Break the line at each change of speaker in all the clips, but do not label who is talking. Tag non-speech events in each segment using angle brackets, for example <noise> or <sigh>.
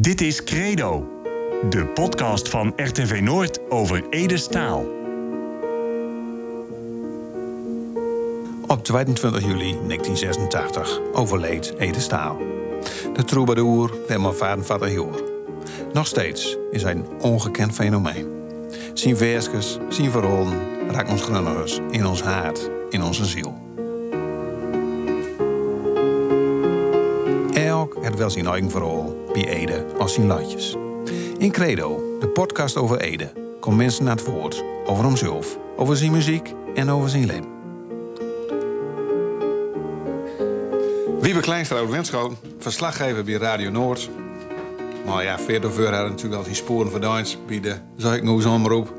Dit is Credo, de podcast van RTV Noord over Ede Staal.
Op 22 juli 1986 overleed Ede Staal. De troubadour werd mijn Joor. Nog steeds is hij een ongekend fenomeen. Zijn versjes, zijn verhalen raakt ons grunnigers in ons hart, in onze ziel. Elk heeft wel zijn eigen verhaal, bij Ede als zijn latjes. In Credo, de podcast over Ede, komt mensen naar het woord over hemzelf, over zijn muziek en over zijn leven. Wiebe Kleinstra uit Wenschoten, verslaggever bij Radio Noord. Maar ja, verder voor hadden natuurlijk al die sporen verdwijnd bij de nog omroep.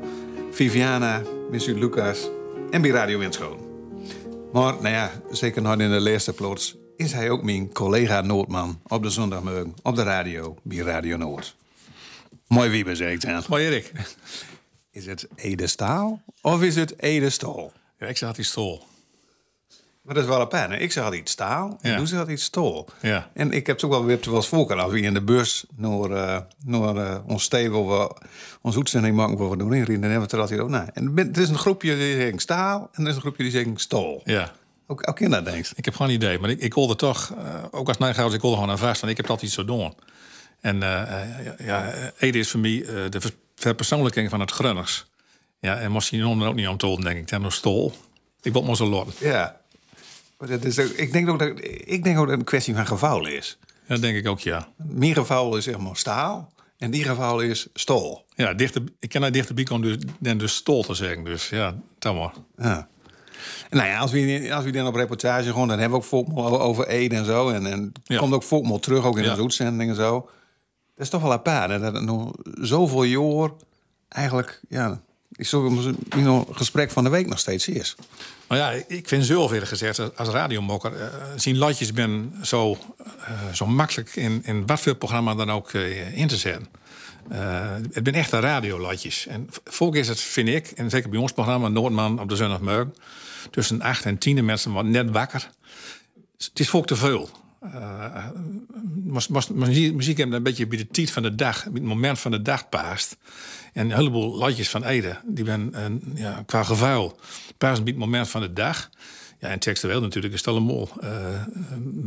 Viviana, Missu Lucas en bij Radio Wenschoten. Maar nou ja, zeker nog in de laatste plots is hij ook mijn collega Noordman op de zondagmorgen op de radio bij Radio Noord. Mooi Wiebe, zeg ik dan.
Mooi Erik.
Is het Ede Staal of is het Ede Stol?
Ja, ik zag die stol.
Maar dat is wel een pijn. Ik zeg altijd staal en
Ja.
toen zeg altijd stol.
Ja.
En ik heb het ook wel weer wel eens voorkeur als we in de bus naar, eh, naar eh, ons stevel, we onze uitzending maken waar we doorheen rijden, dan hebben we het er altijd over. Nou, en het is een groepje die zegt staal en er is een groepje die zegt stol.
Ja.
Ook, ook in dat denkt.
Ik heb gewoon een idee, maar ik, ik wilde toch, eh, ook als Nijgouwers, ik wilde gewoon aan vast, want ik heb dat iets zo doen. En eh, eh, ja, Ede is voor mij de verpersoonlijking van het Grunners. Ja, en noemen er ook niet om te houden, denk ik. Nog stol. Ik wil maar zo lotten.
Ja. Maar dat is ook, ik, denk ook dat, ik denk ook dat het een kwestie van geval is.
Ja, dat denk ik ook, ja.
Mijn geval is zeg maar staal en die geval is stol.
Ja, dichter, ik ken daar dichterbij komen dus, dan dus stol te zeggen. Dus ja, dan maar.
Ja. Nou ja, als we, als we dan op reportage gaan, dan hebben we ook volkmol over- Ede en zo. En, en
Ja.
komt ook volkmol terug, ook in onze uitzending en zo. Dat is toch wel apart. hè, Dat nog zoveel jaar eigenlijk, ja, is zo een gesprek van de week nog steeds is.
Nou ja, ik vind zelf eerlijk gezegd, als radiomokker, eh zien latjes ben zo, eh, zo makkelijk in, in wat voor programma dan ook eh, in te zetten. Het zijn echte radiolatjes. En volgens is het, vind ik, en zeker bij ons programma Noordman op de zondagmorgen, tussen 8 en 10 mensen wat net wakker. Het is volk te veel. Eh, muziek muziek hebben een beetje bij de tijd van de dag, bij het moment van de dag paast. En een heleboel latjes van Ede, die ben een, ja, qua gevuil passen bij het moment van de dag. Ja, en textueel natuurlijk is het allemaal eh,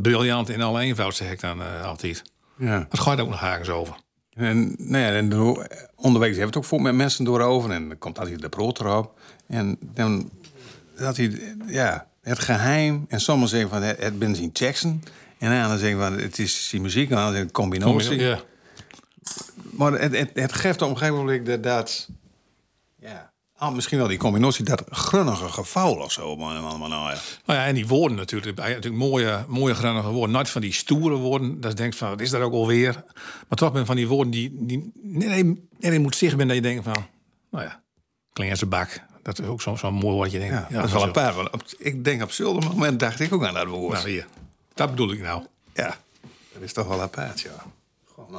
briljant in alle eenvoud, zeg ik dan eh, altijd.
Ja.
Het gaat ook nog hagens over.
En, nou ja, en de- onderweg hebben we het ook vol met mensen doorover. En dan komt altijd de brood erop. En dan dat hij, ja, het geheim. En sommigen zeggen van het, het ben zijn Jackson. En anderen zeggen van het is zijn muziek. En anderen zeggen combinatie.
Ja.
Maar het, het, het geeft op een gegeven moment dat, dat ja, ah, misschien wel die combinatie, dat grunnige geval of zo. Maar, maar, maar nou ja.
Nou ja, en die woorden natuurlijk. Natuurlijk mooie, mooie grannige woorden. Nooit van die stoere woorden. Dat je denkt van, wat is dat ook alweer? Maar toch ben van die woorden die... die nee, nee, nee, moet zich ben dat je denkt van... Nou ja, klinkt als een bak. Dat is ook zo'n zo mooi woord. Je denkt,
Ja,
ja,
dat is wel
zo.
een paar. Op- ik denk op zulke moment dacht ik ook aan dat woord.
Nou, hier. Dat bedoel ik nou.
Ja, dat is toch wel apart, ja. Goh.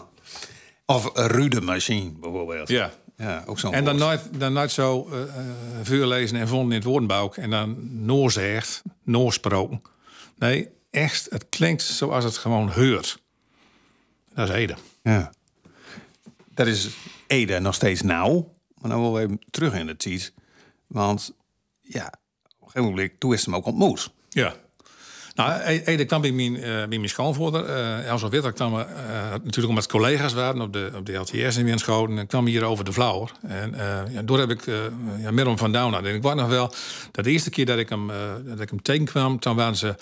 Of een rude machine, bijvoorbeeld.
Ja.
Ja, ook zo'n
En dan
woord.
nooit, dan nooit zo eh, eh, vuur lezen en vonden in het woordenbouw. En dan noorzegd, noorsproken. Nee, echt, het klinkt zoals het gewoon heurt. Dat is Ede.
Ja. Dat is Ede nog steeds nauw. Maar dan willen we even terug in de tijd. Want, ja, op een gegeven moment, toen is hem ook ontmoet.
Ja. Nou, E- Ede kwam bij mijn, eh, bij mijn schoonvoerder. eh Elsa Witter kwam eh, natuurlijk omdat collega's waren op de, op de LTS in Winschoten. En kwam hier over de Vlauwer. En eh, ja, door heb ik uh, ja, met van down. En ik weet nog wel dat de eerste keer dat ik hem, eh, dat ik hem tegenkwam, toen waren ze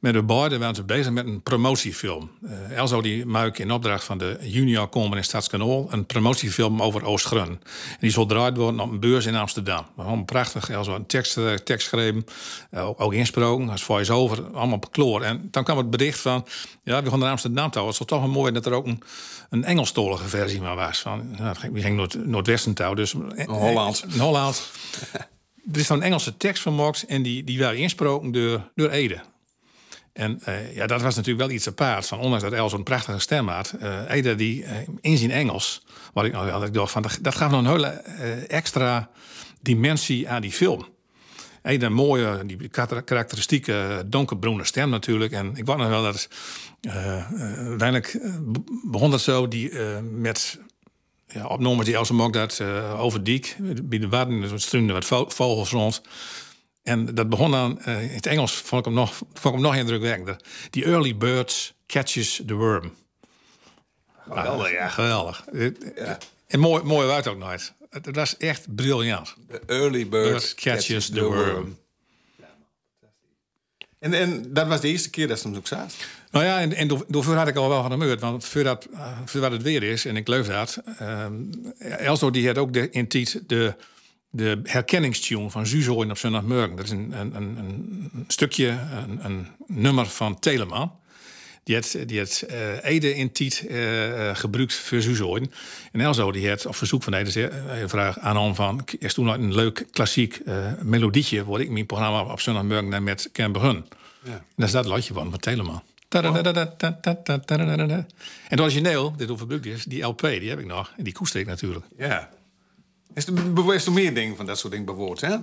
met de beiden waren ze bezig met een promotiefilm. Eh Elzo die maak in opdracht van de Junior Komen in Stadskanaal een promotiefilm over Oostgrun. En die zal draait worden op een beurs in Amsterdam. Gewoon prachtig. Elzo een tekst, eh, tekst geschreven, eh, ook, insproken, als voice-over, allemaal kloor. En dan kwam het bericht van, ja, we gaan naar Amsterdam touwen. Het zou toch wel mooi dat er ook een, een Engelstolige versie maar was. Van, nou, ging- we gingen Noord, Noordwesten dus...
Holland.
In Holland. er is zo'n Engelse tekst van Mox en die, die werd insproken door, door Ede. En eh, ja, dat was natuurlijk wel iets apart. Van, ondanks dat El zo'n prachtige stem had. eh Ede die eh, in zijn Engels. Wat ik, nou, had ik van, dat, gaf nog een hele extra dimensie aan die film. Een mooie, die karakteristieke donkerbroene stem natuurlijk. En ik wou nog wel dat uh, uiteindelijk begon dat zo die met ja, die ook dat over Diek, bij de wat vogels rond. En dat begon dan, in het Engels vond ik hem nog, vond ik hem nog indrukwekkender. The early birds catches the worm.
Geweldig, ja.
Geweldig. Ja. En mooi, mooi woord ook nooit. Het was echt briljant.
The early bird catches, the, worm. En, en dat was de eerste keer dat ze hem ook zag?
Nou ja, en, en daarvoor had ik al wel genemeurd. Want voordat, voordat het weer is, en ik leef dat... Uh, Elso die had ook de, in Tiet de, de herkenningstune van Zuzoin op zondagmorgen. Dat is een, een, een, stukje, een, een nummer van Telemann. Die heeft, die uh, Ede in Tiet uh, gebruikt voor zijn En Elzo die heeft op verzoek van Ede een vraag aan hem van... is toen een leuk klassiek melodietje... waar ik mijn programma op zondagmorgen met kan beginnen. Ja. En dat is dat lotje van, van Telemann. En het origineel, dit overbruikt is, die LP, die heb ik nog. En die koester ik natuurlijk.
Ja. Is er, is er meer dingen van dat soort dingen bewoord, hè?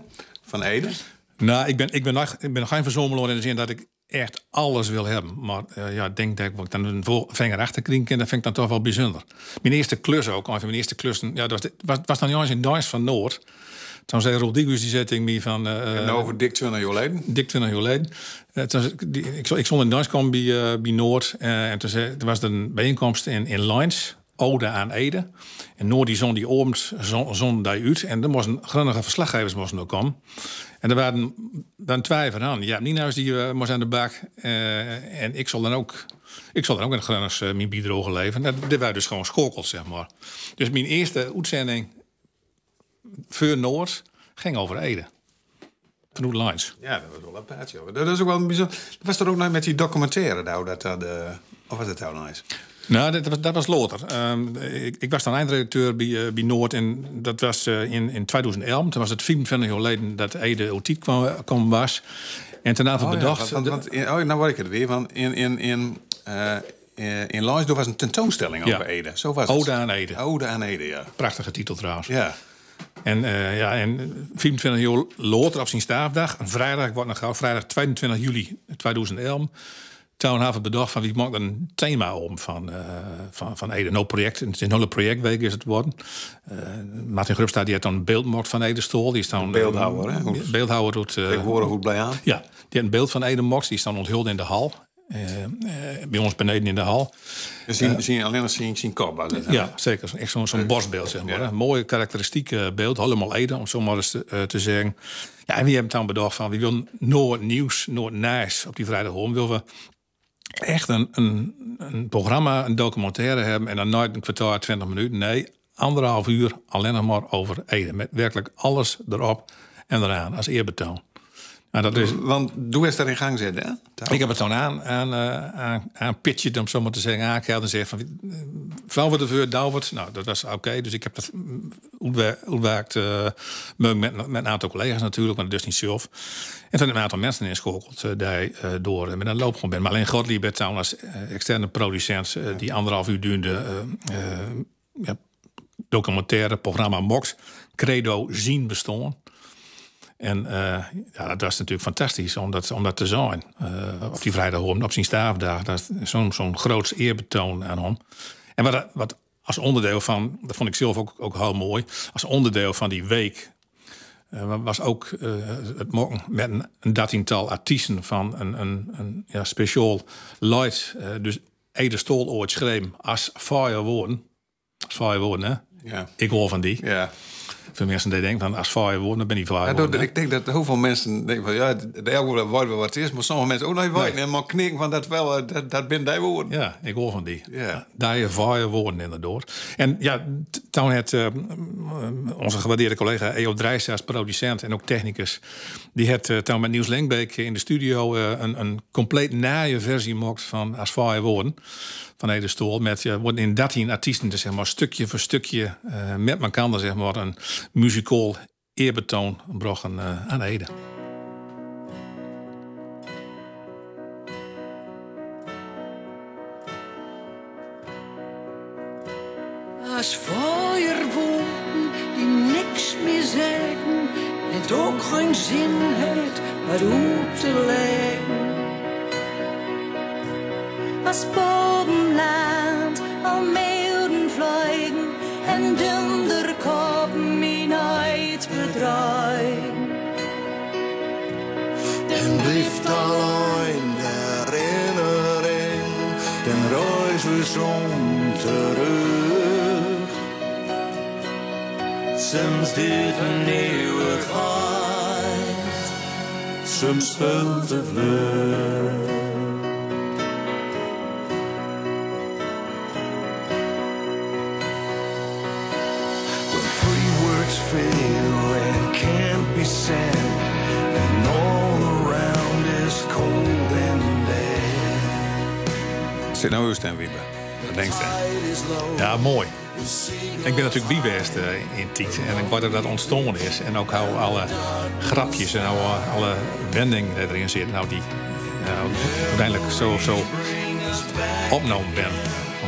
Van Ede?
Nou, ik ben, ik ben, nog, ik ben nog geen verzomelaar in de zin dat ik echt alles wil hebben. Maar uh, ja, denk dat ik dan een vinger achter kring en dat vind ik dan toch wel bijzonder. Mijn eerste klus ook, of mijn eerste klus, ja, dat was, was, was dan juist in Duits van Noord. Toen zei Rodriguez, die zette me van... Uh,
en over dik 20 jaar geleden?
Dik 20 jaar geleden. Uh, ik, ik stond in Duits bij, bij Noord. en toen, zei, toen was er een bijeenkomst in, in Lines ode aan Ede. En Noord die zon die oomt zon, daar uit. En er moesten grunnige verslaggevers moesten ook komen. En er waren dan twee aan. Ja, Nienhuis die uh, moest aan de bak. Uh, en ik zal dan ook... Ik zal dan ook een grunners uh, mijn biedrogen leveren. Dat, dit waren dus gewoon schokels, zeg maar. Dus mijn eerste uitzending voor Noord ging over Ede. Vanuit Lines.
Ja, dat was wel een paardje. Dat is ook wel bijzonder. Dat was er ook nog met die documentaire, nou, dat, dat, of was het nou nice?
Nou, dat was, dat was. Um, ik, ik, was dan eindredacteur bij, uh, bij Noord en dat was uh, in, in 2011. Toen was het 24 jaar geleden dat Ede Otiet kwam, kwam was. En ten van oh, bedacht...
Ja, want, want, in, oh, nou weet ik het weer. Want in, in, in, uh, in was een tentoonstelling over Ede. Zo was
Ode aan Ede.
Ode aan Ede, ja.
Prachtige titel trouwens.
Ja.
En, uh, ja, en 24 jaar later op zijn staafdag, een vrijdag, wordt nog gauw, vrijdag 22 juli 2011 Townhaven bedacht van wie maakt een thema om van, uh, van, van Ede. No project, het is een hele projectweek is het worden. Uh, Martin Grubsta die heeft dan een beeld van Ede Stoel. Die is dan
beeldhouwer, hè?
Goed. Beeldhouwer doet.
Uh, horen goed blij aan.
Ja, die heeft een beeld van Ede mocht. Die is dan onthuld in de hal. bij ons beneden in de hal.
We zien, zien alleen maar zien, zien kop.
Ja, zeker. Echt zo'n zo'n bosbeeld, zeg maar. Ja. Mooi karakteristiek beeld. Helemaal Ede, om zo maar eens te, te zeggen. Ja, en wie hebben dan bedacht van... we willen nooit nieuws, nooit nice op die vrijdag. Willen we echt een, een, een programma, een documentaire hebben en dan nooit een kwartier, 20 minuten. Nee, anderhalf uur alleen nog maar over Ede. Met werkelijk alles erop en eraan als eerbetoon.
Nou, dat is... Want doe eens daar in gang zetten, hè?
Ik heb het toen aan, aan, uh, aan, aan pitchen, om zo maar te zeggen, aangehaald en zeggen van, vrouw voor de vuur, Douwert. Nou, dat was oké. Dus ik heb dat uitwerkt uh, met, met een aantal collega's natuurlijk, maar is niet zelf. En toen een aantal mensen inschakeld uh, daar uh, door met een loopgrond ben. Maar alleen Godlieb als externe producent die anderhalf uur duurde ja, documentaire programma Mox, Credo zien bestaan. En uh, ja, dat was natuurlijk fantastisch om dat, om dat te zijn. Uh, op die vrijdag op zijn staafdag. Dat is zo'n zo'n groots eerbetoon aan hem. En wat, wat als onderdeel van, dat vond ik zelf ook, ook heel mooi. Als onderdeel van die week uh, was ook het morgen met een, een dertiental artiesten van een, een, een ja, speciaal light. dus Ede Stol ooit schreef als fire woorden. Als fire woorden, hè?
Ja.
Ik hoor van die.
Ja
veel mensen die denken van als vaar worden, dan ben je vaar
ja, Ik denk dat heel veel mensen denken van ja, de elke woord wel wat is, maar sommige mensen ook nog niet weten. En maar knikken van dat wel, eh, dat, dat ben die woorden.
Ja, ik hoor van die. Ja. Daar je vaar worden inderdaad. En ja, toen het uh, onze gewaardeerde collega Eo Drijs als producent en ook technicus, die heeft uh, toen met Niels Lengbeek in de studio uh, een, een compleet naaie versie gemaakt van As vaar worden van Ede Stoel. Met ja, worden in 13 artiesten, dus zeg maar stukje voor stukje uh, met elkaar zeg maar een musical eerbetoon brachten uh, aan Ede.
Als feuerwoorden die niks meer zeggen, het ook geen zin heeft wat uit te leggen.
Als bovenland al meeuwen vliegen en dunderkoppen in uit bedreigen.
En blijft alleen de herinnering, den reis we zon terug. Soms dit een eeuwigheid, soms veel te vlug.
Zit nou uw stem, Wiebe? Wat denk je?
Tide is low.
Ja, mooi. Ik ben natuurlijk bijgeweest eh, in Tiet. En ik word dat dat is. En ook hoe alle grapjes en hoe alle wendingen erin zitten. Nou, die eh, uiteindelijk zo, zo opgenomen ben.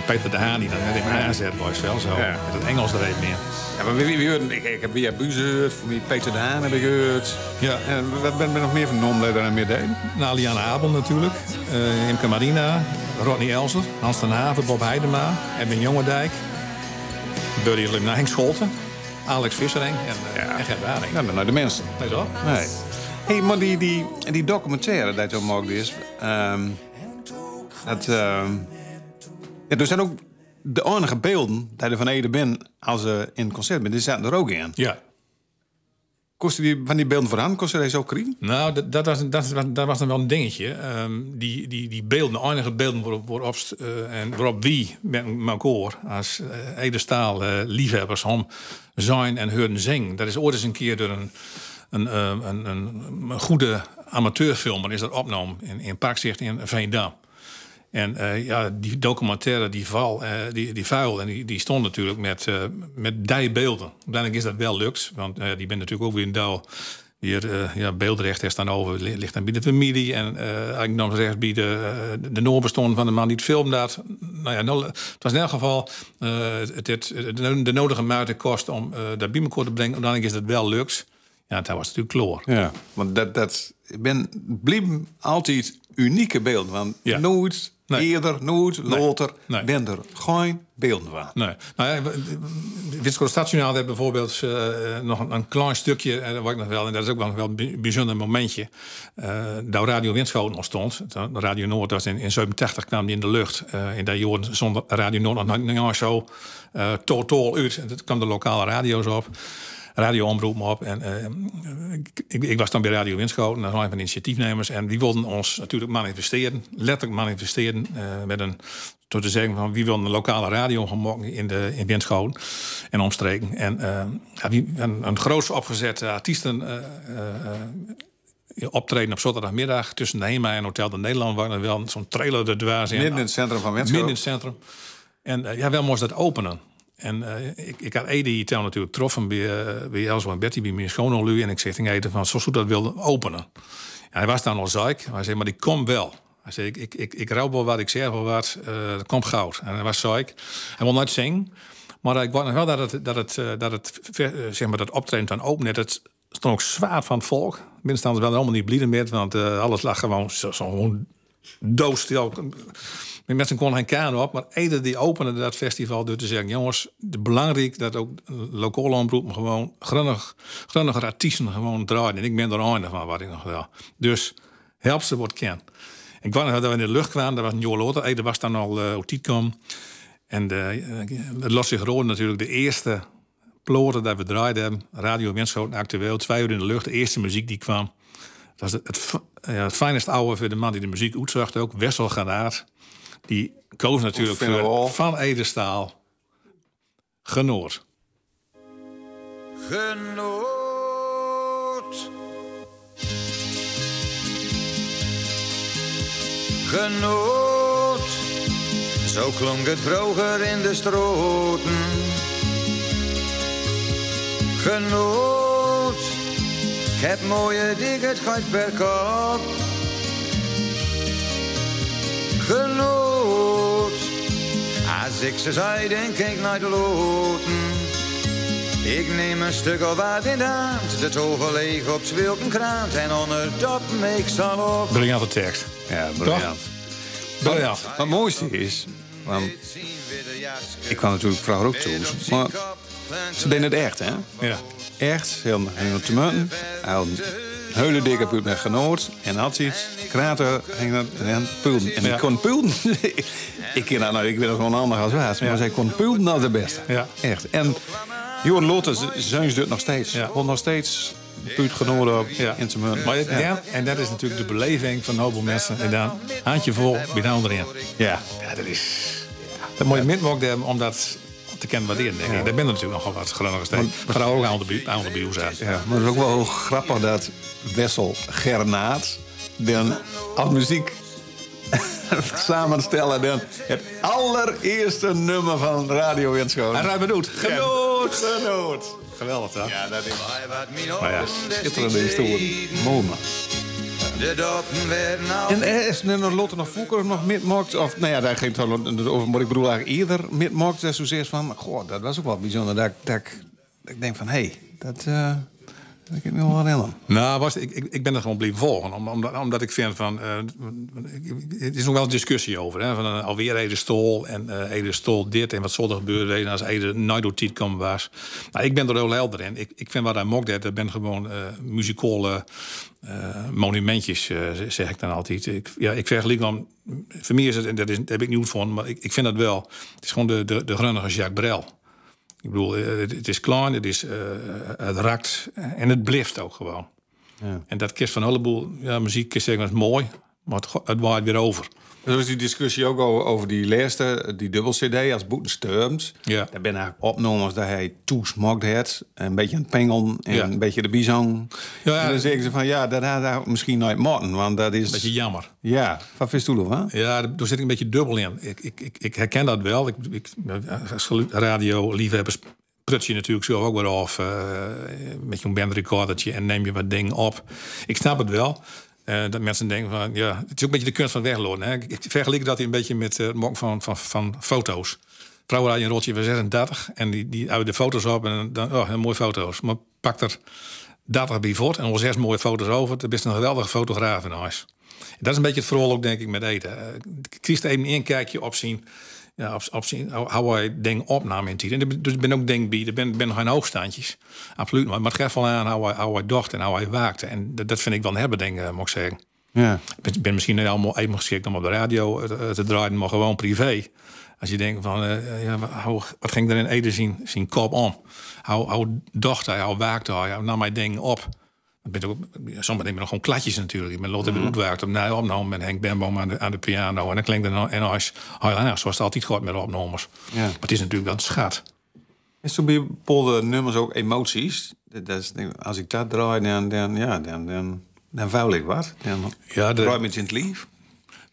Peter de Haan die dan net in mijn aanzet was wel zo.
Ja.
Met het Engels er even meer.
Ja, maar wie, wie, wie ik, ik heb via Buze gehoord, voor wie Peter de Haan heb ik gehoord.
Ja.
En wat ben ik nog meer van noemde daar aan meer deed?
Nou, Liana Abel natuurlijk. eh Imke Marina. Rodney Elser. Hans ten Haven. Bob Heidema. Edwin Jongendijk. Buddy Limnijn Scholten. Alex Vissering. En, uh, en Gert Waring.
Nou, de mensen.
Nee, toch?
Nee. hey, maar die, die, die documentaire dat zo mogelijk is. ehm, dat, ehm, ja, er zijn ook de enige beelden dat je van Ede bent als ze in het concert bent. Die zaten er ook in.
Ja.
Kostte die van die beelden vooraan, kostte hij zo kriegen?
Nou, dat, dat, was, dat, was, dat was dan wel een dingetje. Ehm, die, die, die beelden, de enige beelden waarop, waarop, eh, en waarop wie met elkaar als uh, Edestaal eh, liefhebbers om zijn en horen zingen. Dat is ooit eens een keer door een, een, eh, een, een, een goede amateurfilmer is dat opgenomen in, in Parkzicht in Veendam. En eh, ja, die documentaire, die val, eh, die, die vuil, en die, die stond natuurlijk met, eh met die beelden. Uiteindelijk is dat wel lukt, want die bent natuurlijk ook weer in Douw. Hier, ja, beeldrecht is dan over, li- ligt dan bij de familie. En rechts bij de, de noorbestond van de man die het filmde. Dat. Nou ja, nou, het was in elk geval het, het, de, de nodige moeite kost om dat bij elkaar te brengen. Uiteindelijk is dat wel lukt. Ja, dat was natuurlijk kloor.
Ja. Want dat, dat ben, bleven altijd unieke beelden. Want
Ja.
nooit
Nee.
eerder, nooit later,
Nee.
ben er geen beelden van.
Nee. Nou Stationaal heeft bijvoorbeeld eh, nog een, een klein stukje, en dat was ik nog wel, en dat is ook wel, wel een bij- bijzonder momentje. eh dat Radio Winschoten ontstond. Radio Noord was in, in 87 kwam die in de lucht. eh in dat jaar zonder Radio Noord nog niet zo eh totaal uit. En dat kwam de lokale radio's op. radioomroep op. En eh, ik, ik, was dan bij Radio Winschoten, dat was een van de initiatiefnemers. En die wilden ons natuurlijk manifesteren, letterlijk manifesteren, eh, met een door te zeggen van wie wil een lokale radio gaan maken in, de, in Winschoten en omstreken. En eh, ja, wie, een, een groots opgezette artiesten optreden op zaterdagmiddag tussen de HEMA en Hotel de Nederland, waar er wel zo'n trailer er dwars in.
Midden in het centrum van
Midden
Wenschoten.
in het centrum. En ja, wel moest dat openen. En eh, ik, ik had Ede hier natuurlijk getroffen bij, uh, bij Elzo en Betty, bij mijn. En ik zeg tegen Ede van, zoals dat wilden openen. Hij was dan al. Maar hij zei, maar die komt wel. Hij zei, ik, ik, ik, ik rouw wel wat, ik zeg wel wat. eh dat komt goud. En hij was zeik. Hij wil nooit zingen. Maar ik wou nog wel dat het, dat het, eh, dat het eh, zeg maar, dat optreden van open net, het stond ook zwaar van het volk. Minstens wel helemaal niet blieden meer, want eh, alles lag gewoon zo, gewoon doodstil. De mensen konden geen kaan op, maar Ede die opende dat festival door te zeggen: jongens, het belangrijk dat ook lokale omroepen gewoon grunnig, grunnige artiesten gewoon draaien. En ik ben er een van wat ik nog wel. Dus help ze wordt ken. Ik kwam dat we in de lucht kwamen, dat was een jaar later. Was dan al uh, kwam. En eh, het los zich rood natuurlijk de eerste ploten dat we draaiden. Radio Winschoten actueel, twee uur in de lucht. De eerste muziek die kwam. Dat was het, het, ja, het fijnste oude voor de man die de muziek uitzocht ook. Wessel Ganaat. Die koos natuurlijk voor Van Edestaal. Genoord.
Genoot. Genoot. Zo klonk het vroeger in de stroten. Genoot. Ik heb mooie dingen, het gaat per kop. Genoot. Als ik ze zei, denk ik naar de loten. Ik neem een stuk of wat in de hand, de tover leeg op zwilkenkrant en onder top ik zal op.
Briljante tekst.
Ja, briljant.
Briljant.
Maar het mooiste is, want ik kwam natuurlijk vroeger ook toe, maar ze deden het echt, hè?
Ja.
Echt, heel heel te munten. Hij had een hele dikke punt met genoot en had iets. Krater ging dat en pulden. En
Ja.
ik kon pulden. <laughs> ik ken dat nou, ik ben gewoon anders als waas. Maar zij kon pulden als de beste.
Ja.
Echt. En Johan Lotte, zijn ze nog steeds.
Ja.
Nog steeds puut genoten op
Ja.
in zijn.
Maar ja, en dat is natuurlijk de beleving van heleboel mensen. En dan handje vol, bij de.
Ja.
Ja, dat is... Dat moet je mogelijk hebben om dat te kennen waarderen, denk ik. Daar ben er natuurlijk nogal wat grunnige steken. Vooral ook aan de aan de buur zijn.
Ja, maar het is ook wel grappig dat Wessel Gernaat dan als muziek <laughs> samenstellen dan het allereerste nummer van Radio Winschoon.
En Ruim bedoeld.
Genoot, genoot.
Geweldig, hè?
Ja, dat is
Maar ja,
schitterende historie. Mooi man. En er is nog Lotte nog vroeger nog midmokt? Of nou ja, daar ging het over, maar ik bedoel eigenlijk eerder midmokt. Dat zozeer van, goh, dat was ook wel bijzonder. Dat ik denk van, hé, hey, dat, eh dat ik me wel.
Nou, was, ik, ik, ik ben er gewoon blijven volgen. Om- Omdat, omdat ik vind van... eh, het is nog wel een discussie over. Hè, van eh, alweer Ede Stol en eh Ede Stol dit. En wat zal er gebeuren als Ede nooit door tijd komen was. Nou, ik ben er heel helder in. Ik, ik vind wat hij mokt dat. Dat ben gewoon muzikale monumentjes, zeg ik dan altijd. Ik, ja, ik vergelijk dan... Voor mij is het, en dat, is, daar heb ik niet goed van, maar ik, ik vind dat wel. Het is gewoon de, de, de Jacques Brel. Ik bedoel, eh, het, het is klein, het, is, eh, het rakt en het blijft ook gewoon. En dat kist van een heleboel ja, muziek is zeggen, is mooi, maar het, het waait weer over.
Er is die discussie ook over, over die laatste, die dubbel-cd als Boeten Sturms.
Ja.
Daar ben eigenlijk opgenomen dat hij toesmokt had. Een beetje een pengel en
Ja.
een beetje de bizong.
Ja, ja.
En dan zeggen ze van, ja, dat had hij misschien nooit moeten. Want dat is...
Beetje jammer.
Ja, vind je ervan?
Ja, daar zit ik een beetje dubbel in. Ik, ik, ik, ik herken dat wel. Ik, ik, als radio-liefhebbers pruts je natuurlijk zelf ook weer af eh, met je bandrecordertje en neem je wat dingen op. Ik snap het wel. Eh, dat mensen denken van, ja, het is ook een beetje de kunst van weglopen. Hè. Ik, vergelijk dat een beetje met eh, het maken van, van, van foto's. Vrouwen had je een rotje van 36 en die, die houden de foto's op en dan, oh, mooie foto's. Maar pak er 30 bij en al zes mooie foto's over. Dan ben je een geweldige fotograaf in huis. Dat is een beetje het verhaal ook, denk ik, met eten. Eh, kies er even een kijkje op zien. Ja, op, op zien hoe- hoe hij dingen opnam in tijd. En dus ik ben ook denk bij. Er ben, ben geen hoogstandjes. Absoluut. Maar, maar het geeft wel aan hoe hij, hoe hij dacht en hoe hij waakte. En dat, dat vind ik wel een hebben, denk ik, moet ik zeggen.
Ja.
Ik ben, misschien niet allemaal even geschikt om op de radio eh, te draaien, maar gewoon privé. Als je denkt van, eh, ja, hoe, wat ging er in Ede zien, zien kop om? Hoe, hoe dacht hij, hoe waakte hij, hoe nam hij dingen op? Ik ben ook, soms nemen nog gewoon klatjes natuurlijk. Ik ben Lotte weer uitwerkt op nij opname met Henk Benboom aan de, aan de piano. En dan klinkt het dan en als zoals het altijd gaat met opnames.
Ja.
Maar het is natuurlijk wel een schat.
Is zo bepaalde nummers ook emoties? Dat, dat is, als ik dat draai, dan, dan, ja, dan, dan, dan vuil ik wat. Dan
Ja, de-
draai me in het lief.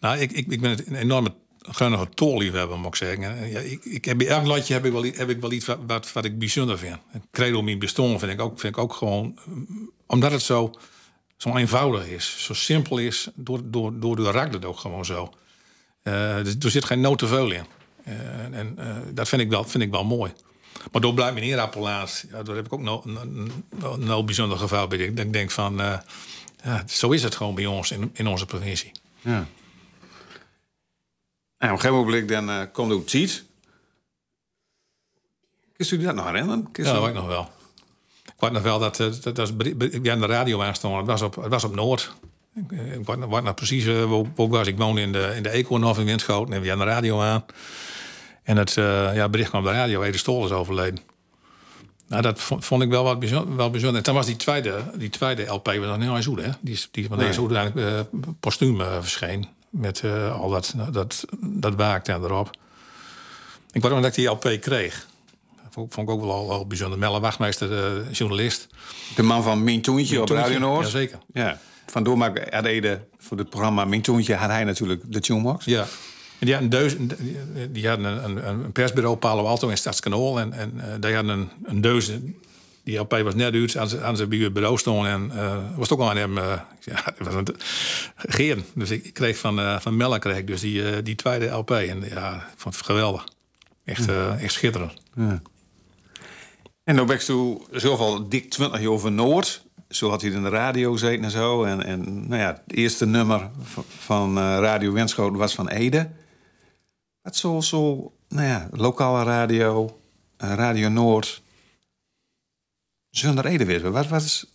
Nou, ik, ik, ik ben het een enorme grunnige tolliefhebber, moet ik zeggen. Ja, ik, ik heb elk landje heb ik wel, heb ik wel iets wat, wat, ik bijzonder vind. Credo mijn bestaan vind ik ook, vind ik ook gewoon... Omdat het zo, zo eenvoudig is, zo simpel is, door, door, door de raakt het ook gewoon zo. Eh, dus er zit geen nood in. Eh, en eh, dat vind ik, wel, vind ik wel mooi. Maar door blijft meneer Appelaars, ja, daar heb ik ook nog een, bijzonder geval bij. Ik denk van, ja, zo is het gewoon bij ons in, in onze provincie.
Ja. En op een gegeven moment dan eh komt ook tijd. Kun je dat nog herinneren?
Ja, dat weet ik nog wel. Ik weet nog wel dat, eh, dat, dat beri- ik aan de radio aanstond. Het was op, het was op Noord. Ik, eh, ik weet nog- precies eh, waar, waar ik was. Ik woonde in de, in de Eekhoornhof in Winschoten. En we hadden de radio aan. En het eh, ja, bericht kwam op de radio. Ede Stol is overleden. Nou, dat vond, vond ik wel wat bijzonder. Wel bijzonder. En toen was die tweede, die tweede LP was nog niet eens goed, hè? Die, is- die van deze eigenlijk eh, postuum eh, verscheen. Met eh, al dat, dat, dat waakte en erop. Ik weet nog dat ik die LP kreeg. Dat vond, vond ik ook wel al, al bijzonder. Melle Wachtmeester, de journalist.
De man van Min Toentje op Radio Noord.
jazeker.
Ja. Vandoor maar had Ede voor het programma Min Toentje had hij natuurlijk de tunebox.
Ja. En die hadden, deus, die- die hadden een, een, een persbureau Palo Alto in Stadskanaal. En, en eh, die hadden een, een deus. Die LP was net uit aan ze, aan ze bij het bureau stonden. En eh, was het ook al aan hem. eh, <laughs> ja, was een geën. Dus ik, ik kreeg van, eh, van Melle kreeg dus die, die tweede LP. En ja, ik vond het geweldig. Echt, eh, echt schitterend.
En dan ben zelf al dik 20 jaar over Noord. Zo had hij in de radio gezeten en zo. En, en nou ja, het eerste nummer van, Radio Wenschoten was van Ede. Wat zo, zo, nou ja, lokale radio, Radio Noord. Zonder Ede weer. Wat was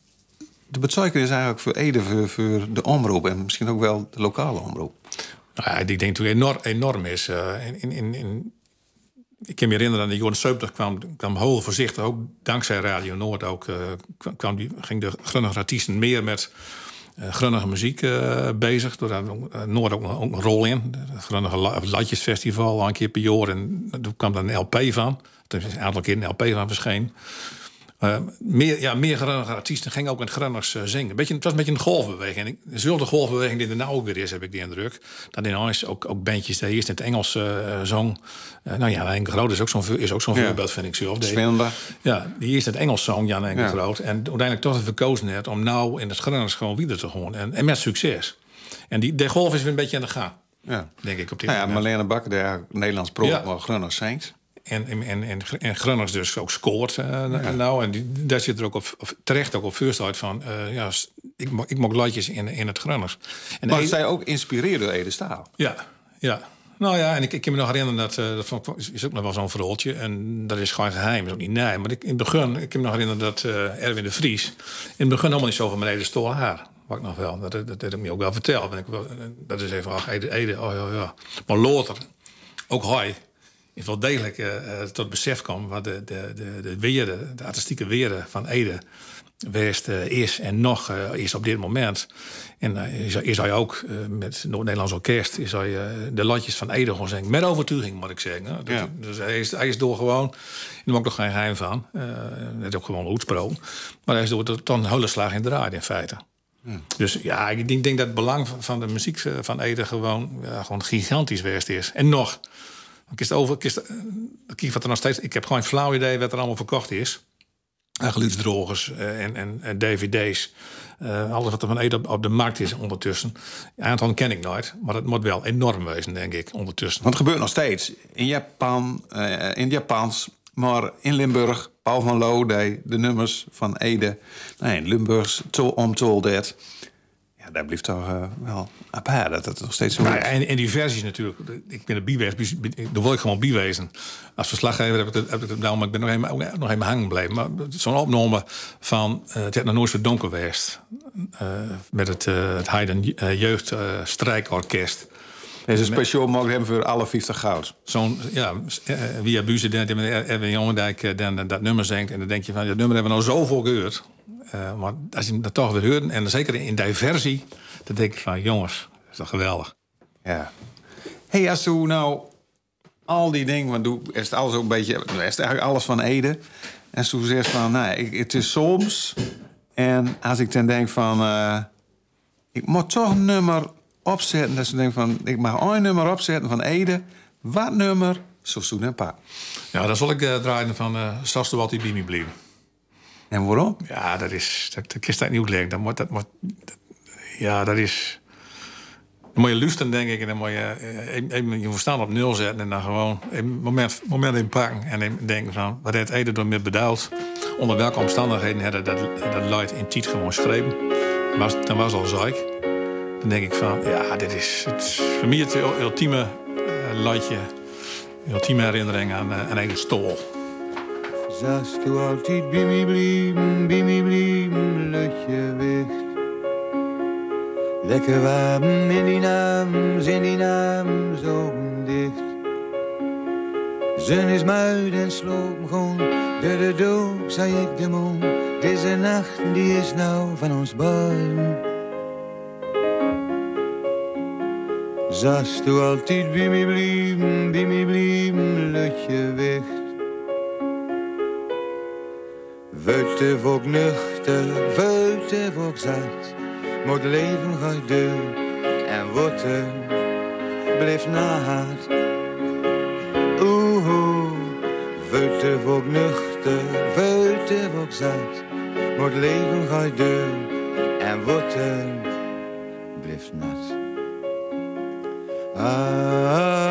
de betekenis eigenlijk voor Ede, voor, de omroep en misschien ook wel de lokale omroep?
Nou ja, ik denk dat enorm, enorm is. eh, in, in, in, ik kan me herinneren dat de jaren 70 kwam, kwam heel voorzichtig, ook dankzij Radio Noord, ook, eh, kwam- die, ging de Grunnige artiesten meer met eh Grunnige muziek bezig. Door daar Noord ook, een rol in. Het Grunnige La- Latjesfestival, al een keer per jaar. En toen kwam daar een LP van. Er is een aantal keer een LP van verscheen. Eh, meer, ja, meer Grunnige artiesten gingen ook in het Grunners eh, zingen. Beetje, het was een beetje een golfbeweging. En Dezelfde golfbeweging die er nou ook weer is, heb ik die indruk. Dat in huis ook, ook bandjes die eerst in het Engels eh, zong. Nou ja, Henk Groot is ook zo'n is ook zo'n
Ja.
voorbeeld, vind ik zelf. Ja, die eerst in het Engels zong, Jan Henk
Ja.
Groot. En uiteindelijk toch verkozen heeft om nou in het Grunners gewoon weer te gaan. En, en met succes. En die, de golf is weer een beetje aan de gang,
Ja.
denk ik op dit
Nou ja,
moment.
Marlene Bakker, de Nederlands pro,
Ja.
maar Grunners zingt.
En, en, en, en, Grunners dus ook scoort. eh, nou, en die, daar zit er ook op, of terecht ook op first uit van... eh, ja, ik, ik mocht latjes in, in het Grunners. En
Maar
Ede-
zij ook inspireerd door Ede Staal.
Ja, ja. Nou ja, en ik, ik kan me nog herinneren dat... eh, dat is ook nog wel zo'n verhaaltje. En dat is gewoon geheim, is ook niet nee. Maar ik, in het begin, ik kan me nog herinneren dat Erwin de Vries... in het begin helemaal niet zo van beneden stoel haar. Wat ik nog wel. Dat, dat, dat heb ik me ook wel verteld. Dat is even, ach, Ede, Ede, oh ja, ja. Maar later, ook hij... is wel degelijk eh, eh, tot besef kwam... wat de, de, de, de weerde, de artistieke weerde van Ede... Eh, is en nog eh, is op dit moment. En eh, is, is hij ook met Noord-Nederlands Orkest... is hij de landjes van Ede gewoon zingen. Met overtuiging, moet ik zeggen. hè. Dat-
Ja.
Dus hij is, hij is door gewoon... En daar maak ik nog geen geheim van. net ook gewoon hoedsproken. Maar hij is door tot een hele slag in draad in feite. Dus ja, ik denk, denk dat het belang van- de muziek van Ede gewoon, ja, gewoon gigantisch best is. En nog, ik is over, ik is, eh, kijk wat er nog steeds. Ik heb gewoon een flauw idee wat er allemaal verkocht is. En geluidsdrogers eh, en, en, dvd's. Eh, alles wat er van Ede op, de markt is ondertussen. Aantal ken ik nooit, maar het moet wel enorm wezen, denk ik, ondertussen.
Want het gebeurt nog steeds. In Japan, in het Japans, maar in Limburg, Paul van Loo deed de nummers van Ede. Nee, Limburgs to, om Told That. Daar blijft toch eh, wel apart dat het nog steeds zo
Nou ja, en, en die versies natuurlijk. Ik ben er bijwezen. Daar wil ik gewoon bijwezen. Als verslaggever heb ik het, heb ik het nou, maar ik ben nog even, ook nog even hangen gebleven. Maar zo'n opname van eh, het heeft nog nooit zo donker geweest. Eh, met het, het Haydn eh, Jeugd eh, Strijkorkest.
Deze speciaal mogen hebben voor alle 50 goud.
Zo'n, ja, via Buze, die met Erwin Jongendijk dan dat nummer zingt. En dan denk je van, dat nummer hebben we nou zoveel gehoord. Eh, maar als je dat toch weer hoort, en zeker in diversie, dan denk ik van, jongens, dat is toch geweldig.
Ja. hey, als u nou al die dingen, want doe is het alles ook een beetje, is het eigenlijk alles van Ede. En u zegt van, nou, ik, het is soms. En als ik dan denk van, eh, ik moet toch een nummer opzetten. Dat ze denken van, ik mag een nummer opzetten van Ede. Wat nummer? Zo doen een paar.
Ja, dan zal ik eh, draaien van uh, de wat die bij me bleef.
En waarom?
Ja, dat is. Dat, dat kist dat niet uitleggen. Dat moet, dat ja, dat is. Dan moet je denk ik. En dan moet je eh, even, even je verstand op nul zetten. En dan gewoon een moment, moment in pakken. En even denken van. Wat heeft Ede door meer beduild? Onder welke omstandigheden hadden dat, dat luid in Tiet gewoon geschreven? Was, dan was al zeik. Dan denk ik van. Ja, dit is. Het, is voor mij het ul- ultieme uh. Ultieme herinnering aan, uh, aan.
Zast du altijd blijven, bij mij blijven, lutje weg. Lekker warm in die naam, in die naam, zo dicht. Zon is muid en sloop gewoon, de de dood, zei ik de mond. Deze nacht, die is nou van ons beiden. Zast du altijd blijven, bij mij blijven, lutje weg. Vuilte volk nuchter, vuilte volk zat. Moet leven gaat deur en wordt blijft naad. Oeh, vuilte volk nuchter, vuilte volk zat. Moet leven gaat deur en wordt blijft nat. Ah, ah.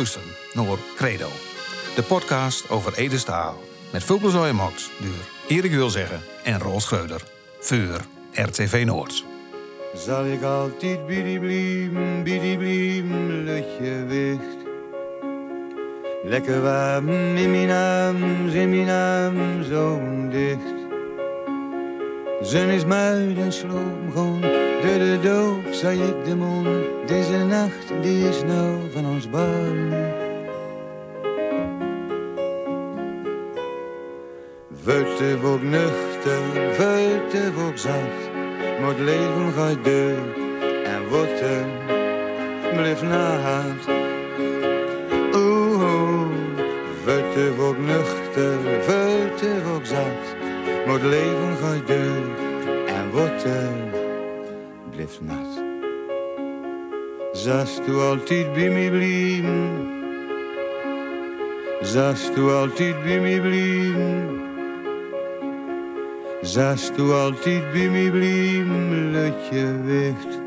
Luisteren naar Credo. De podcast over Ede Staal. Met veel plezier en max door Erik Wilzeggen en Roel Schreuder. Voor RTV Noord.
Zal ik altijd die blijven, lutje wicht. Lekker warm in mijn arm, in mijn dicht. Zon is muid en sloop gewoon, de doog zei ik de mond. Deze nacht, die is nou van ons beiden. Vuilte wordt nuchter, vuilte wordt zacht. Maar het leven gaat deur en wordt er, blijf naast. Oeh, oeh, vuilte wordt nuchter, vuilte wordt zacht. Maar het leven gaat deur en wordt er, nat. Zast u altijd bij mij blijven? Zast u altijd bij mij blijven? Zast u altijd bij mij blijven, lutje wicht.